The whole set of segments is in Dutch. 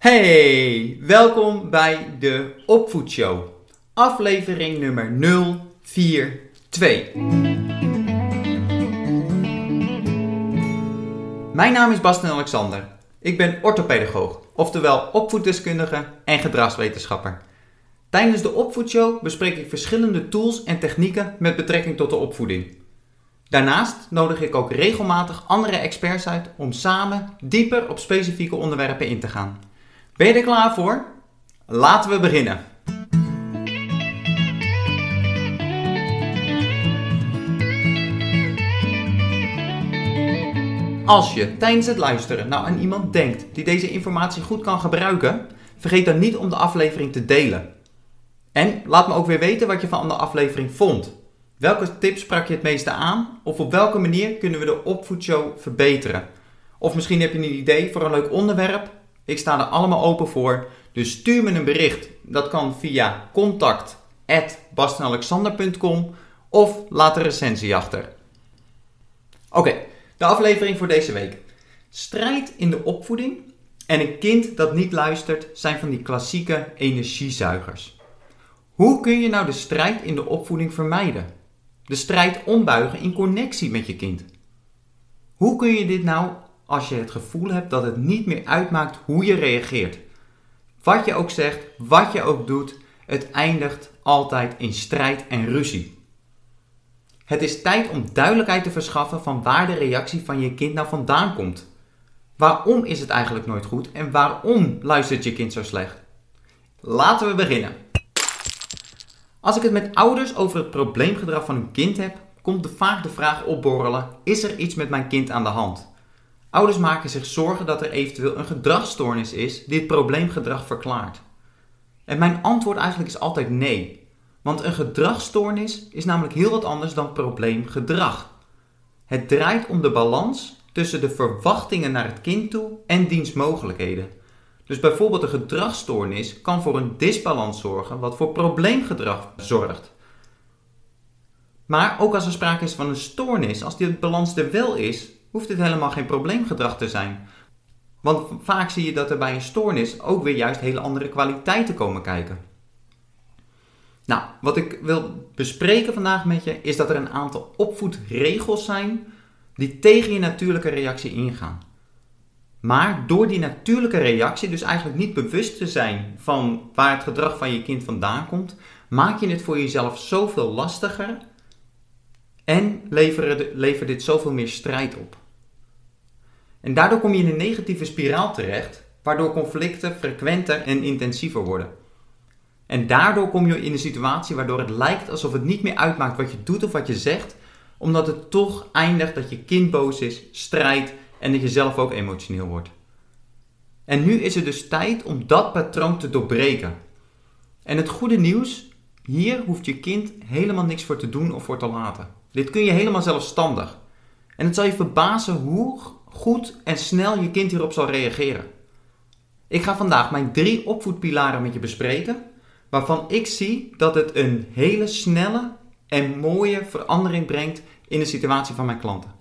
Hey, welkom bij de Opvoedshow, aflevering nummer 042. Mijn naam is Basten Alexander. Ik ben orthopedagoog, oftewel opvoeddeskundige en gedragswetenschapper. Tijdens de Opvoedshow bespreek ik verschillende tools en technieken met betrekking tot de opvoeding. Daarnaast nodig ik ook regelmatig andere experts uit om samen dieper op specifieke onderwerpen in te gaan. Ben je er klaar voor? Laten we beginnen. Als je tijdens het luisteren nou aan iemand denkt die deze informatie goed kan gebruiken, vergeet dan niet om de aflevering te delen. En laat me ook weer weten wat je van de aflevering vond. Welke tips sprak je het meeste aan? Of op welke manier kunnen we de opvoedshow verbeteren? Of misschien heb je een idee voor een leuk onderwerp? Ik sta er allemaal open voor. Dus stuur me een bericht. Dat kan via contact@bastenalexander.com of laat een recensie achter. Oké, de aflevering voor deze week. Strijd in de opvoeding en een kind dat niet luistert zijn van die klassieke energiezuigers. Hoe kun je nou de strijd in de opvoeding vermijden? De strijd ombuigen in connectie met je kind. Hoe kun je dit nou als je het gevoel hebt dat het niet meer uitmaakt hoe je reageert? Wat je ook zegt, wat je ook doet, het eindigt altijd in strijd en ruzie. Het is tijd om duidelijkheid te verschaffen van waar de reactie van je kind nou vandaan komt. Waarom is het eigenlijk nooit goed en waarom luistert je kind zo slecht? Laten we beginnen. Als ik het met ouders over het probleemgedrag van hun kind heb, komt vaak de vraag opborrelen: is er iets met mijn kind aan de hand? Ouders maken zich zorgen dat er eventueel een gedragsstoornis is die het probleemgedrag verklaart. En mijn antwoord eigenlijk is altijd nee. Want een gedragsstoornis is namelijk heel wat anders dan probleemgedrag. Het draait om de balans tussen de verwachtingen naar het kind toe en diens mogelijkheden. Dus bijvoorbeeld een gedragsstoornis kan voor een disbalans zorgen, wat voor probleemgedrag zorgt. Maar ook als er sprake is van een stoornis, als die balans er wel is, hoeft dit helemaal geen probleemgedrag te zijn. Want vaak zie je dat er bij een stoornis ook weer juist hele andere kwaliteiten komen kijken. Nou, wat ik wil bespreken vandaag met je is dat er een aantal opvoedregels zijn die tegen je natuurlijke reactie ingaan. Maar door die natuurlijke reactie, dus eigenlijk niet bewust te zijn van waar het gedrag van je kind vandaan komt, maak je het voor jezelf zoveel lastiger en levert dit zoveel meer strijd op. En daardoor kom je in een negatieve spiraal terecht, waardoor conflicten frequenter en intensiever worden. En daardoor kom je in een situatie waardoor het lijkt alsof het niet meer uitmaakt wat je doet of wat je zegt, omdat het toch eindigt dat je kind boos is, strijdt en dat je zelf ook emotioneel wordt. En nu is het dus tijd om dat patroon te doorbreken. En het goede nieuws, hier hoeft je kind helemaal niks voor te doen of voor te laten. Dit kun je helemaal zelfstandig. En het zal je verbazen hoe goed en snel je kind hierop zal reageren. Ik ga vandaag mijn drie opvoedpilaren met je bespreken, waarvan ik zie dat het een hele snelle en mooie verandering brengt in de situatie van mijn klanten.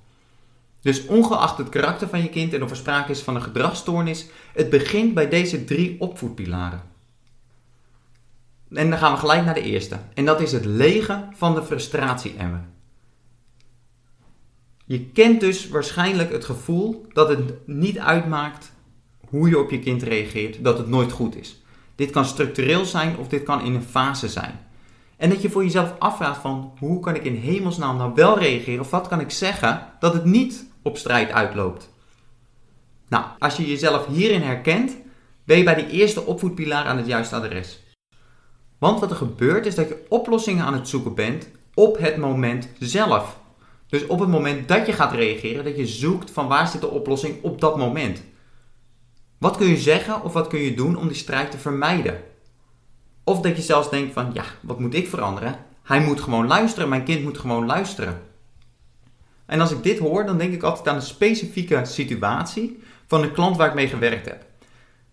Dus ongeacht het karakter van je kind en of er sprake is van een gedragsstoornis, het begint bij deze drie opvoedpilaren. En dan gaan we gelijk naar de eerste. En dat is het legen van de frustratie-emmer. Je kent dus waarschijnlijk het gevoel dat het niet uitmaakt hoe je op je kind reageert, dat het nooit goed is. Dit kan structureel zijn of dit kan in een fase zijn. En dat je voor jezelf afvraagt van hoe kan ik in hemelsnaam nou wel reageren of wat kan ik zeggen dat het niet op strijd uitloopt. Nou, als je jezelf hierin herkent, ben je bij die eerste opvoedpilaar aan het juiste adres. Want wat er gebeurt is dat je oplossingen aan het zoeken bent op het moment zelf. Dus op het moment dat je gaat reageren, dat je zoekt van waar zit de oplossing op dat moment. Wat kun je zeggen of wat kun je doen om die strijd te vermijden? Of dat je zelfs denkt van, ja, wat moet ik veranderen? Hij moet gewoon luisteren, mijn kind moet gewoon luisteren. En als ik dit hoor, dan denk ik altijd aan een specifieke situatie van een klant waar ik mee gewerkt heb.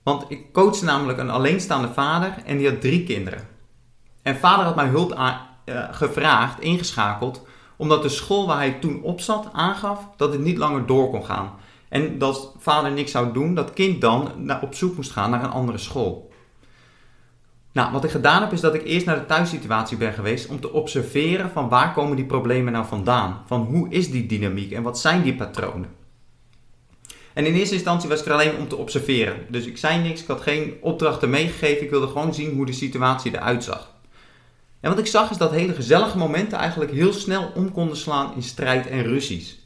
Want ik coach namelijk een alleenstaande vader en die had drie kinderen. En vader had mij hulp aan, uh, gevraagd, ingeschakeld, omdat de school waar hij toen op zat aangaf dat het niet langer door kon gaan. En dat vader niks zou doen, dat kind dan op zoek moest gaan naar een andere school. Nou, wat ik gedaan heb is dat ik eerst naar de thuissituatie ben geweest om te observeren van waar komen die problemen nou vandaan? Van hoe is die dynamiek en wat zijn die patronen? En in eerste instantie was ik er alleen om te observeren. Dus ik zei niks, ik had geen opdrachten meegegeven, ik wilde gewoon zien hoe de situatie eruit zag. En wat ik zag is dat hele gezellige momenten eigenlijk heel snel om konden slaan in strijd en ruzies.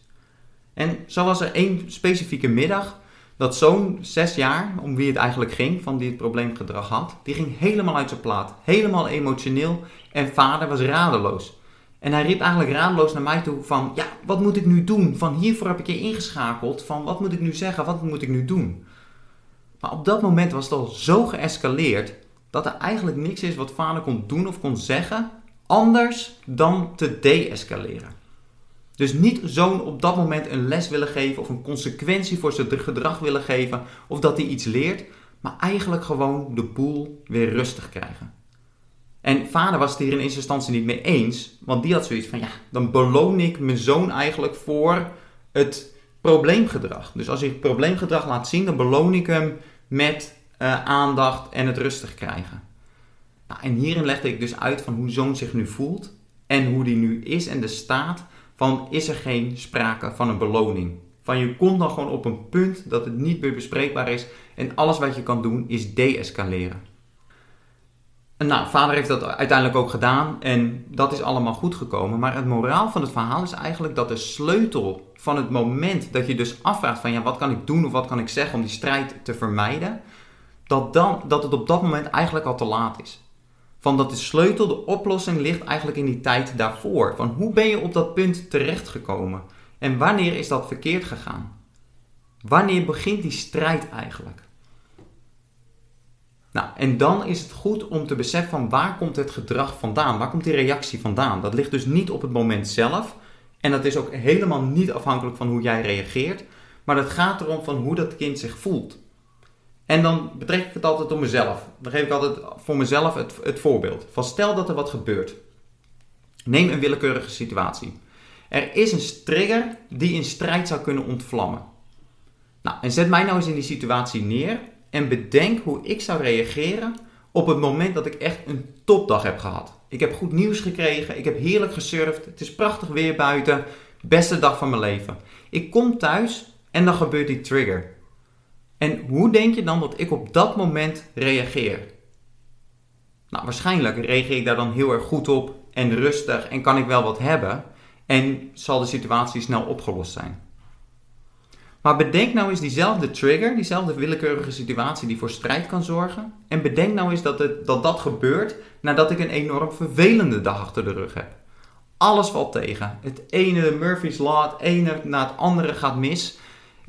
En zo was er één specifieke middag dat zo'n zes jaar, om wie het eigenlijk ging, van die het probleemgedrag had, die ging helemaal uit zijn plaat. Helemaal emotioneel en vader was radeloos. En hij riep eigenlijk radeloos naar mij toe van, ja, wat moet ik nu doen? Van hiervoor heb ik je ingeschakeld, van wat moet ik nu zeggen, wat moet ik nu doen? Maar op dat moment was het al zo geëscaleerd dat er eigenlijk niks is wat vader kon doen of kon zeggen anders dan te de-escaleren. Dus niet zo'n op dat moment een les willen geven of een consequentie voor zijn gedrag willen geven of dat hij iets leert, maar eigenlijk gewoon de boel weer rustig krijgen. En vader was het hier in eerste instantie niet mee eens, want die had zoiets van ja, dan beloon ik mijn zoon eigenlijk voor het probleemgedrag. Dus als het probleemgedrag laat zien, dan beloon ik hem met uh, aandacht en het rustig krijgen. Nou, en hierin legde ik dus uit van hoe zoon zich nu voelt en hoe die nu is en de staat van is er geen sprake van een beloning. Van je komt dan gewoon op een punt dat het niet meer bespreekbaar is en alles wat je kan doen is deescaleren. En nou, vader heeft dat uiteindelijk ook gedaan en dat is allemaal goed gekomen. Maar het moraal van het verhaal is eigenlijk dat de sleutel van het moment dat je dus afvraagt van ja, wat kan ik doen of wat kan ik zeggen om die strijd te vermijden, dat, dan, dat het op dat moment eigenlijk al te laat is. Van dat de sleutel, de oplossing ligt eigenlijk in die tijd daarvoor. Van hoe ben je op dat punt terechtgekomen? En wanneer is dat verkeerd gegaan? Wanneer begint die strijd eigenlijk? Nou, en dan is het goed om te beseffen van waar komt het gedrag vandaan? Waar komt die reactie vandaan? Dat ligt dus niet op het moment zelf. En dat is ook helemaal niet afhankelijk van hoe jij reageert. Maar het gaat erom van hoe dat kind zich voelt. En dan betrek ik het altijd op mezelf. Dan geef ik altijd voor mezelf het, het voorbeeld. Van stel dat er wat gebeurt. Neem een willekeurige situatie. Er is een trigger die in strijd zou kunnen ontvlammen. Nou, en zet mij nou eens in die situatie neer en bedenk hoe ik zou reageren op het moment dat ik echt een topdag heb gehad. Ik heb goed nieuws gekregen, ik heb heerlijk gesurfd, het is prachtig weer buiten, beste dag van mijn leven. Ik kom thuis en dan gebeurt die trigger. En hoe denk je dan dat ik op dat moment reageer? Nou, waarschijnlijk reageer ik daar dan heel erg goed op en rustig en kan ik wel wat hebben en zal de situatie snel opgelost zijn. Maar bedenk nou eens diezelfde trigger, diezelfde willekeurige situatie die voor strijd kan zorgen. En bedenk nou eens dat het, dat, dat gebeurt nadat ik een enorm vervelende dag achter de rug heb. Alles valt tegen. Het ene, Murphy's Law, het ene na het andere gaat mis.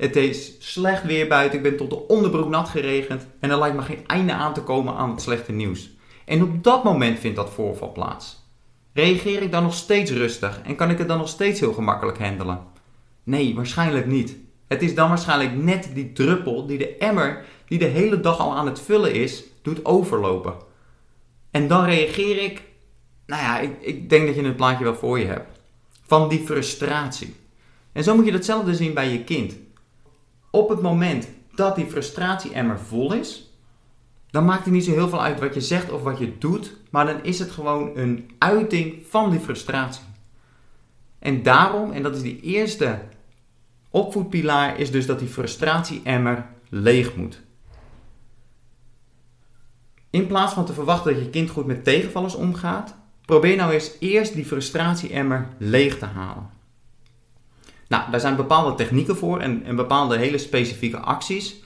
Het is slecht weer buiten, ik ben tot de onderbroek nat geregend en er lijkt me geen einde aan te komen aan het slechte nieuws. En op dat moment vindt dat voorval plaats. Reageer ik dan nog steeds rustig en kan ik het dan nog steeds heel gemakkelijk handelen? Nee, waarschijnlijk niet. Het is dan waarschijnlijk net die druppel die de emmer, die de hele dag al aan het vullen is, doet overlopen. En dan reageer ik, nou ja, ik, ik denk dat je het plaatje wel voor je hebt. Van die frustratie. En zo moet je datzelfde zien bij je kind. Op het moment dat die frustratie-emmer vol is, dan maakt het niet zo heel veel uit wat je zegt of wat je doet, maar dan is het gewoon een uiting van die frustratie. En daarom, en dat is die eerste opvoedpilaar, is dus dat die frustratie-emmer leeg moet. In plaats van te verwachten dat je kind goed met tegenvallers omgaat, probeer nou eens eerst die frustratie-emmer leeg te halen. Nou, daar zijn bepaalde technieken voor en, en bepaalde hele specifieke acties.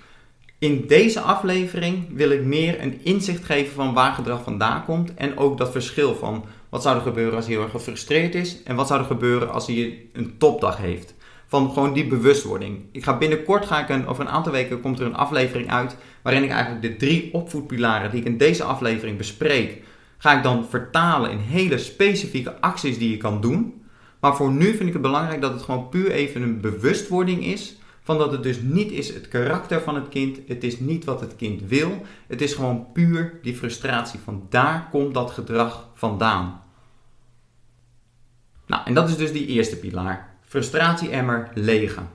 In deze aflevering wil ik meer een inzicht geven van waar gedrag vandaan komt en ook dat verschil van wat zou er gebeuren als hij heel erg gefrustreerd is en wat zou er gebeuren als hij een topdag heeft. Van gewoon die bewustwording. Ik ga binnenkort, ga ik over een aantal weken, komt er een aflevering uit waarin ik eigenlijk de drie opvoedpilaren die ik in deze aflevering bespreek, ga ik dan vertalen in hele specifieke acties die je kan doen. Maar voor nu vind ik het belangrijk dat het gewoon puur even een bewustwording is. Van dat het dus niet is het karakter van het kind. Het is niet wat het kind wil. Het is gewoon puur die frustratie. Van daar komt dat gedrag vandaan. Nou, en dat is dus die eerste pilaar. Frustratie-emmer legen.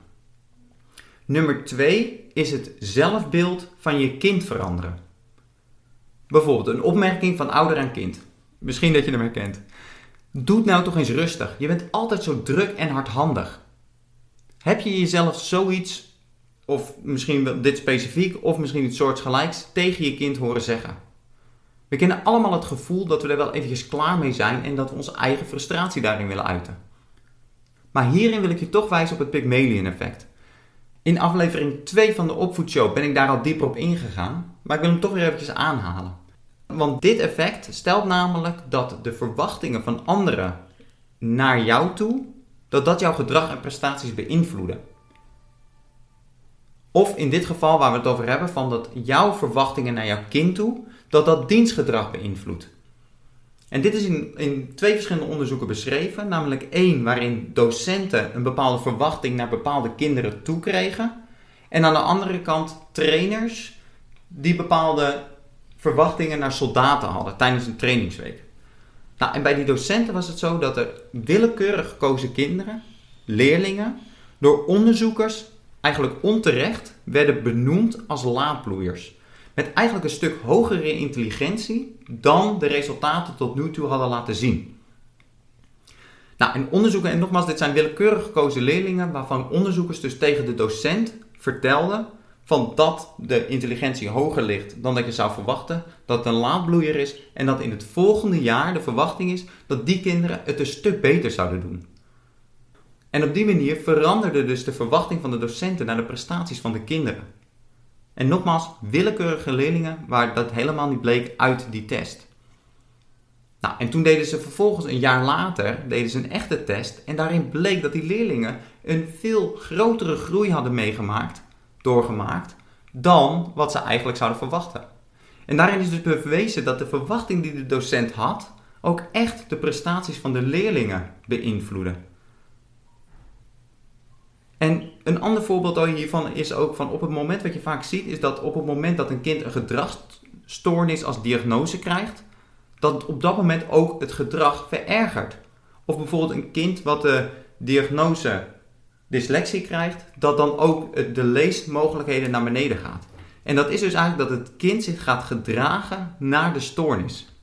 Nummer twee is het zelfbeeld van je kind veranderen. Bijvoorbeeld een opmerking van ouder aan kind. Misschien dat je hem herkent. Doe nou toch eens rustig. Je bent altijd zo druk en hardhandig. Heb je jezelf zoiets, of misschien dit specifiek, of misschien iets soortgelijks, tegen je kind horen zeggen? We kennen allemaal het gevoel dat we er wel eventjes klaar mee zijn en dat we onze eigen frustratie daarin willen uiten. Maar hierin wil ik je toch wijzen op het Pygmalion effect. In aflevering 2 van de Opvoedshow ben ik daar al dieper op ingegaan, maar ik wil hem toch weer eventjes aanhalen. Want dit effect stelt namelijk dat de verwachtingen van anderen naar jou toe, dat dat jouw gedrag en prestaties beïnvloeden. Of in dit geval waar we het over hebben, van dat jouw verwachtingen naar jouw kind toe, dat dat dienstgedrag beïnvloedt. En dit is in, in twee verschillende onderzoeken beschreven. Namelijk één waarin docenten een bepaalde verwachting naar bepaalde kinderen toekregen. En aan de andere kant trainers die bepaalde verwachtingen naar soldaten hadden tijdens een trainingsweek. Nou, en bij die docenten was het zo dat er willekeurig gekozen kinderen, leerlingen, door onderzoekers eigenlijk onterecht werden benoemd als laadbloeiers. Met eigenlijk een stuk hogere intelligentie dan de resultaten tot nu toe hadden laten zien. Nou, en onderzoeken, en nogmaals, dit zijn willekeurig gekozen leerlingen, waarvan onderzoekers dus tegen de docent vertelden van dat de intelligentie hoger ligt dan dat je zou verwachten, dat het een laadbloeier is en dat in het volgende jaar de verwachting is dat die kinderen het een stuk beter zouden doen. En op die manier veranderde dus de verwachting van de docenten naar de prestaties van de kinderen. En nogmaals, willekeurige leerlingen waar dat helemaal niet bleek uit die test. Nou, en toen deden ze vervolgens een jaar later deden ze een echte test en daarin bleek dat die leerlingen een veel grotere groei hadden meegemaakt, doorgemaakt, dan wat ze eigenlijk zouden verwachten. En daarin is dus bewezen dat de verwachting die de docent had ook echt de prestaties van de leerlingen beïnvloedde. En een ander voorbeeld hiervan is ook van op het moment wat je vaak ziet, is dat op het moment dat een kind een gedragsstoornis als diagnose krijgt, dat op dat moment ook het gedrag verergert. Of bijvoorbeeld een kind wat de diagnose dyslexie krijgt, dat dan ook de leesmogelijkheden naar beneden gaat. En dat is dus eigenlijk dat het kind zich gaat gedragen naar de stoornis.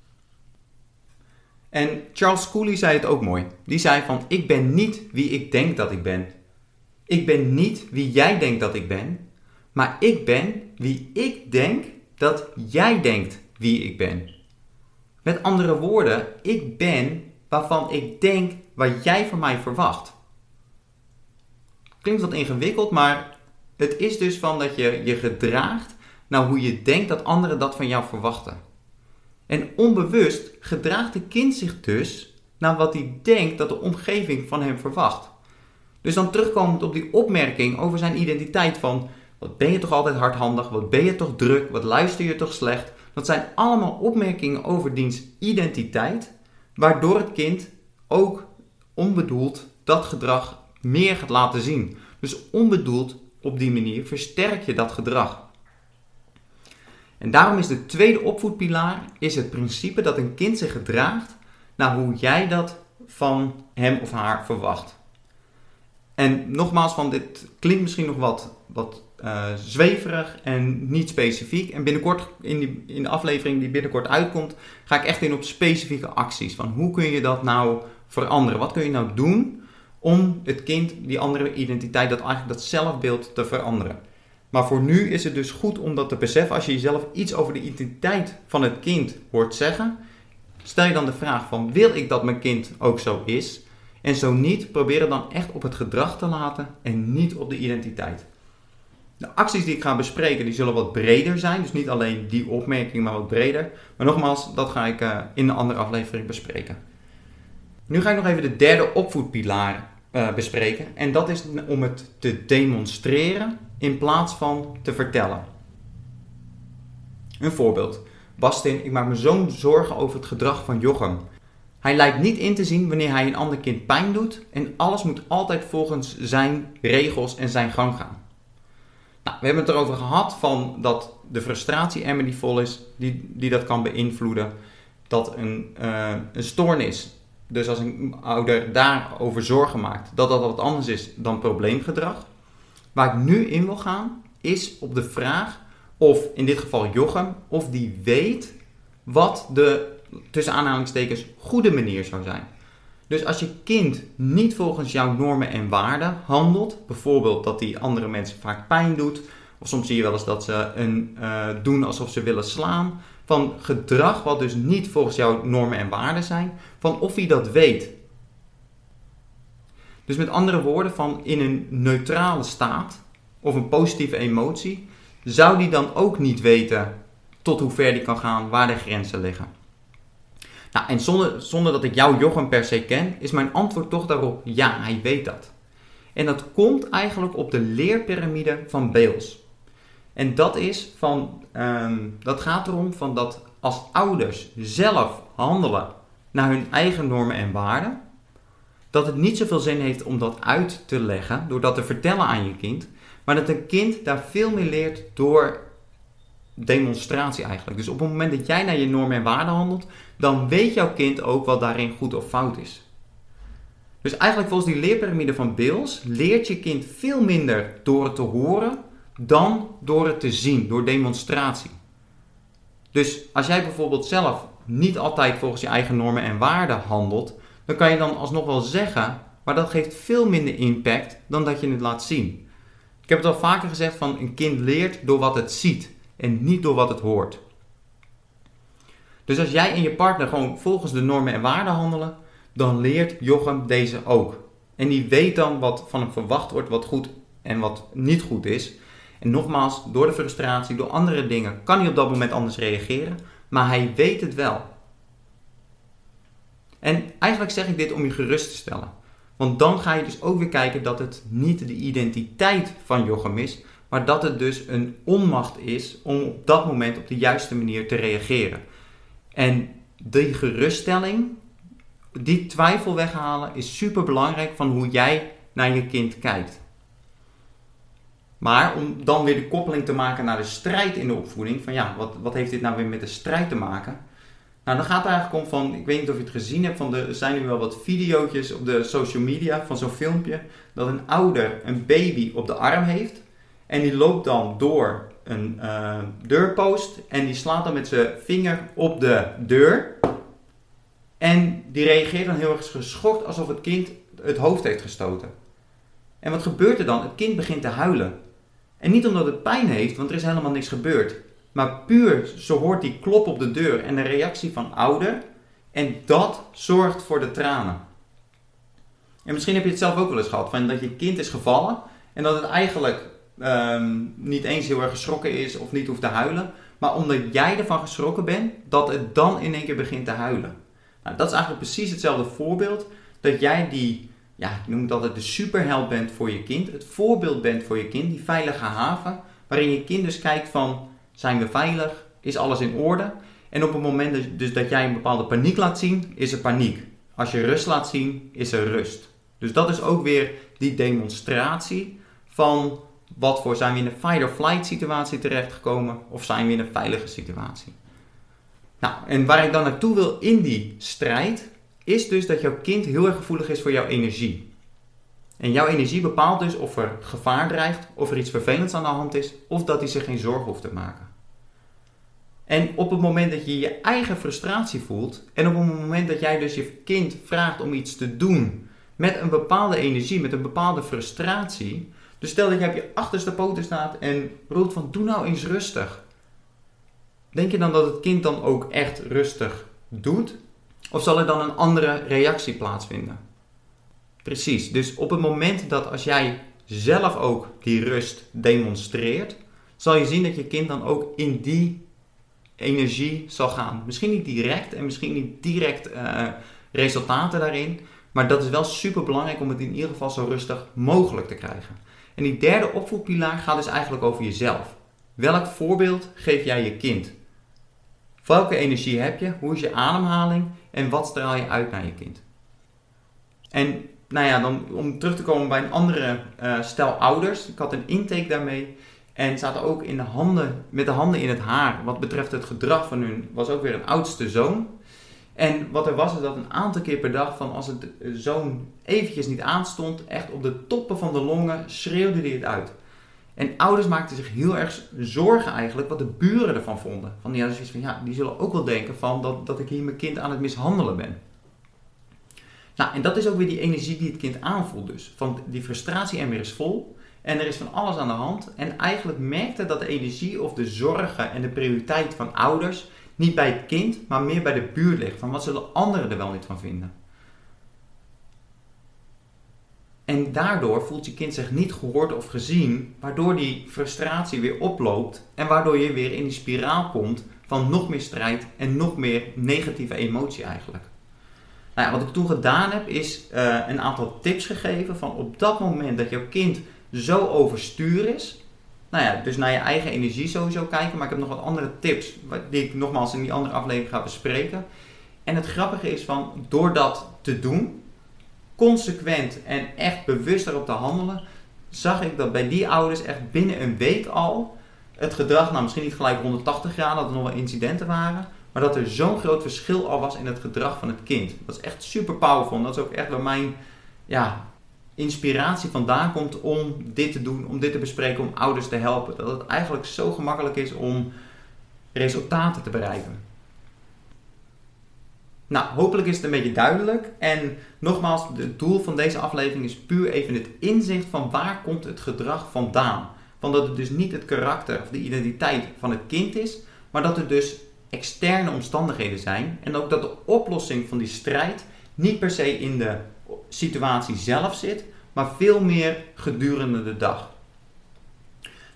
En Charles Cooley zei het ook mooi. Die zei van ik ben niet wie ik denk dat ik ben. Ik ben niet wie jij denkt dat ik ben, maar ik ben wie ik denk dat jij denkt wie ik ben. Met andere woorden, ik ben waarvan ik denk wat jij van mij verwacht. Klinkt wat ingewikkeld, maar het is dus van dat je je gedraagt naar hoe je denkt dat anderen dat van jou verwachten. En onbewust gedraagt de kind zich dus naar wat hij denkt dat de omgeving van hem verwacht. Dus dan terugkomend op die opmerking over zijn identiteit van wat ben je toch altijd hardhandig, wat ben je toch druk, wat luister je toch slecht. Dat zijn allemaal opmerkingen over diens identiteit, waardoor het kind ook onbedoeld dat gedrag meer gaat laten zien. Dus onbedoeld op die manier versterk je dat gedrag. En daarom is de tweede opvoedpilaar is het principe dat een kind zich gedraagt naar hoe jij dat van hem of haar verwacht. En nogmaals, van dit klinkt misschien nog wat, wat uh, zweverig en niet specifiek. En binnenkort, in, in de aflevering die binnenkort uitkomt, ga ik echt in op specifieke acties. Van hoe kun je dat nou veranderen? Wat kun je nou doen om het kind, die andere identiteit, dat eigenlijk dat zelfbeeld te veranderen? Maar voor nu is het dus goed om dat te beseffen. Als je jezelf iets over de identiteit van het kind hoort zeggen, stel je dan de vraag van wil ik dat mijn kind ook zo is? En zo niet, probeer het dan echt op het gedrag te laten en niet op de identiteit. De acties die ik ga bespreken, die zullen wat breder zijn. Dus niet alleen die opmerking, maar wat breder. Maar nogmaals, dat ga ik uh, in een andere aflevering bespreken. Nu ga ik nog even de derde opvoedpilaar uh, bespreken. En dat is om het te demonstreren in plaats van te vertellen. Een voorbeeld. Bastin, ik maak me zo'n zorgen over het gedrag van Jochem. Hij lijkt niet in te zien wanneer hij een ander kind pijn doet en alles moet altijd volgens zijn regels en zijn gang gaan. Nou, we hebben het erover gehad van dat de frustratie emmer die vol is, die, die dat kan beïnvloeden. Dat een, uh, een stoornis, dus als een ouder daarover zorgen maakt, dat dat wat anders is dan probleemgedrag. Waar ik nu in wil gaan, is op de vraag of in dit geval Jochem, of die weet wat de tussen aanhalingstekens goede manier zou zijn. Dus als je kind niet volgens jouw normen en waarden handelt, bijvoorbeeld dat hij andere mensen vaak pijn doet, of soms zie je wel eens dat ze een, uh, doen alsof ze willen slaan, van gedrag wat dus niet volgens jouw normen en waarden zijn, van of hij dat weet. Dus met andere woorden, van in een neutrale staat of een positieve emotie, zou die dan ook niet weten tot hoe ver die kan gaan, waar de grenzen liggen. Nou, en zonder, zonder dat ik jou Jochem per se ken, is mijn antwoord toch daarop ja, hij weet dat. En dat komt eigenlijk op de leerpyramide van Beels. En dat is van, ehm, dat gaat erom van dat als ouders zelf handelen naar hun eigen normen en waarden, dat het niet zoveel zin heeft om dat uit te leggen door dat te vertellen aan je kind, maar dat een kind daar veel meer leert door demonstratie eigenlijk. Dus op het moment dat jij naar je normen en waarden handelt, dan weet jouw kind ook wat daarin goed of fout is. Dus eigenlijk volgens die leerpyramide van Bills leert je kind veel minder door het te horen dan door het te zien, door demonstratie. Dus als jij bijvoorbeeld zelf niet altijd volgens je eigen normen en waarden handelt, dan kan je dan alsnog wel zeggen, maar dat geeft veel minder impact dan dat je het laat zien. Ik heb het al vaker gezegd van een kind leert door wat het ziet en niet door wat het hoort. Dus als jij en je partner gewoon volgens de normen en waarden handelen, dan leert Jochem deze ook. En die weet dan wat van hem verwacht wordt, wat goed en wat niet goed is. En nogmaals, door de frustratie, door andere dingen, kan hij op dat moment anders reageren, maar hij weet het wel. En eigenlijk zeg ik dit om je gerust te stellen. Want dan ga je dus ook weer kijken dat het niet de identiteit van Jochem is, maar dat het dus een onmacht is om op dat moment op de juiste manier te reageren. En die geruststelling, die twijfel weghalen, is super belangrijk van hoe jij naar je kind kijkt. Maar om dan weer de koppeling te maken naar de strijd in de opvoeding, van ja, wat, wat heeft dit nou weer met de strijd te maken? Nou, dan gaat het eigenlijk om van, ik weet niet of je het gezien hebt, van er zijn nu wel wat video's op de social media van zo'n filmpje, dat een ouder een baby op de arm heeft en die loopt dan door een uh, deurpost en die slaat dan met zijn vinger op de deur. En die reageert dan heel erg geschokt alsof het kind het hoofd heeft gestoten. En wat gebeurt er dan? Het kind begint te huilen. En niet omdat het pijn heeft, want er is helemaal niks gebeurd. Maar puur, zo hoort die klop op de deur en de reactie van ouder. En dat zorgt voor de tranen. En misschien heb je het zelf ook wel eens gehad, van dat je kind is gevallen en dat het eigenlijk Ehm, niet eens heel erg geschrokken is of niet hoeft te huilen. Maar omdat jij ervan geschrokken bent, dat het dan in één keer begint te huilen. Nou, dat is eigenlijk precies hetzelfde voorbeeld. Dat jij die, ja, ik noem het altijd de superheld bent voor je kind. Het voorbeeld bent voor je kind, die veilige haven. Waarin je kind dus kijkt van, zijn we veilig? Is alles in orde? En op het moment dus, dat jij een bepaalde paniek laat zien, is er paniek. Als je rust laat zien, is er rust. Dus dat is ook weer die demonstratie van wat voor zijn we in een fight-or-flight situatie terechtgekomen of zijn we in een veilige situatie? Nou, en waar ik dan naartoe wil in die strijd, is dus dat jouw kind heel erg gevoelig is voor jouw energie. En jouw energie bepaalt dus of er gevaar dreigt, of er iets vervelends aan de hand is, of dat hij zich geen zorgen hoeft te maken. En op het moment dat je je eigen frustratie voelt, en op het moment dat jij dus je kind vraagt om iets te doen met een bepaalde energie, met een bepaalde frustratie, dus stel dat je op je achterste poten staat en roept van doe nou eens rustig. Denk je dan dat het kind dan ook echt rustig doet? Of zal er dan een andere reactie plaatsvinden? Precies, dus op het moment dat als jij zelf ook die rust demonstreert, zal je zien dat je kind dan ook in die energie zal gaan. Misschien niet direct en misschien niet direct uh, resultaten daarin, maar dat is wel super belangrijk om het in ieder geval zo rustig mogelijk te krijgen. En die derde opvoedpilaar gaat dus eigenlijk over jezelf. Welk voorbeeld geef jij je kind? Welke energie heb je? Hoe is je ademhaling? En wat straal je uit naar je kind? En nou ja, dan, om terug te komen bij een andere uh, stel ouders. Ik had een intake daarmee. En zaten ook in de handen, met de handen in het haar. Wat betreft het gedrag van hun, was ook weer een oudste zoon. En wat er was, is dat een aantal keer per dag, van als het zoon eventjes niet aanstond, echt op de toppen van de longen schreeuwde hij het uit. En ouders maakten zich heel erg zorgen eigenlijk wat de buren ervan vonden. Van ja, dus van ja, die zullen ook wel denken van dat, dat ik hier mijn kind aan het mishandelen ben. Nou, en dat is ook weer die energie die het kind aanvoelt dus. Van die frustratie en weer is vol. En er is van alles aan de hand. En eigenlijk merkte dat de energie of de zorgen en de prioriteit van ouders niet bij het kind, maar meer bij de buurt ligt. Van wat zullen anderen er wel niet van vinden? En daardoor voelt je kind zich niet gehoord of gezien, waardoor die frustratie weer oploopt en waardoor je weer in die spiraal komt van nog meer strijd en nog meer negatieve emotie eigenlijk. Nou ja, wat ik toen gedaan heb, is uh, een aantal tips gegeven van op dat moment dat jouw kind zo overstuur is, nou ja, dus naar je eigen energie sowieso kijken, maar ik heb nog wat andere tips die ik nogmaals in die andere aflevering ga bespreken. En het grappige is van, door dat te doen, consequent en echt bewust erop te handelen, zag ik dat bij die ouders echt binnen een week al het gedrag, nou misschien niet gelijk 180 graden, dat er nog wel incidenten waren, maar dat er zo'n groot verschil al was in het gedrag van het kind. Dat is echt super powerful. Dat is ook echt waar mijn ja, inspiratie vandaan komt om dit te doen, om dit te bespreken, om ouders te helpen. Dat het eigenlijk zo gemakkelijk is om resultaten te bereiken. Nou, hopelijk is het een beetje duidelijk. En nogmaals, het doel van deze aflevering is puur even het inzicht van waar komt het gedrag vandaan. Van dat het dus niet het karakter of de identiteit van het kind is, maar dat er dus externe omstandigheden zijn. En ook dat de oplossing van die strijd niet per se in de situatie zelf zit, maar veel meer gedurende de dag.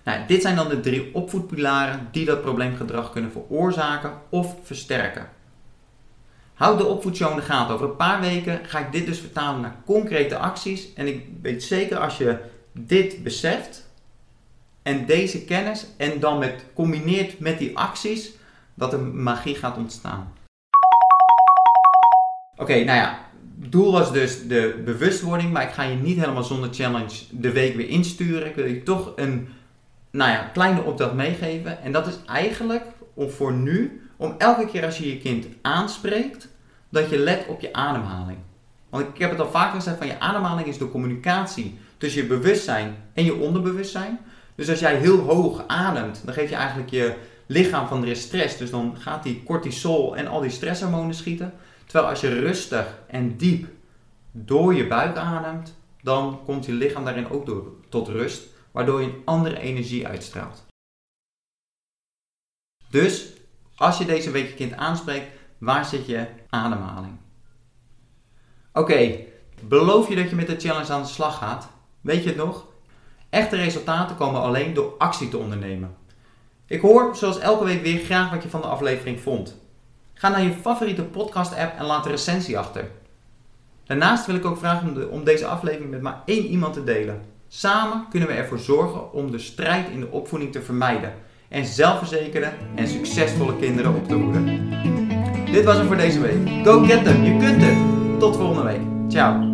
Nou, dit zijn dan de drie opvoedpilaren die dat probleemgedrag kunnen veroorzaken of versterken. Houd de opvoedshow in de gaten. Over een paar weken ga ik dit dus vertalen naar concrete acties. En ik weet zeker als je dit beseft en deze kennis en dan met, combineert met die acties, dat er magie gaat ontstaan. Oké, nou ja, doel was dus de bewustwording, maar ik ga je niet helemaal zonder challenge de week weer insturen. Ik wil je toch een nou ja, kleine opdracht meegeven. En dat is eigenlijk om voor nu, om elke keer als je je kind aanspreekt, dat je let op je ademhaling. Want ik heb het al vaker gezegd van je ademhaling is de communicatie tussen je bewustzijn en je onderbewustzijn. Dus als jij heel hoog ademt, dan geef je eigenlijk je lichaam van er is stress. Dus dan gaat die cortisol en al die stresshormonen schieten. Terwijl als je rustig en diep door je buik ademt, dan komt je lichaam daarin ook door, tot rust, waardoor je een andere energie uitstraalt. Dus als je deze week je kind aanspreekt, waar zit je ademhaling? Oké, beloof je dat je met de challenge aan de slag gaat? Weet je het nog? Echte resultaten komen alleen door actie te ondernemen. Ik hoor, zoals elke week weer, graag wat je van de aflevering vond. Ga naar je favoriete podcast-app en laat een recensie achter. Daarnaast wil ik ook vragen om, deze aflevering met maar één iemand te delen. Samen kunnen we ervoor zorgen om de strijd in de opvoeding te vermijden en zelfverzekerde en succesvolle kinderen op te voeden. Dit was het voor deze week. Go get them, je kunt het! Tot volgende week. Ciao!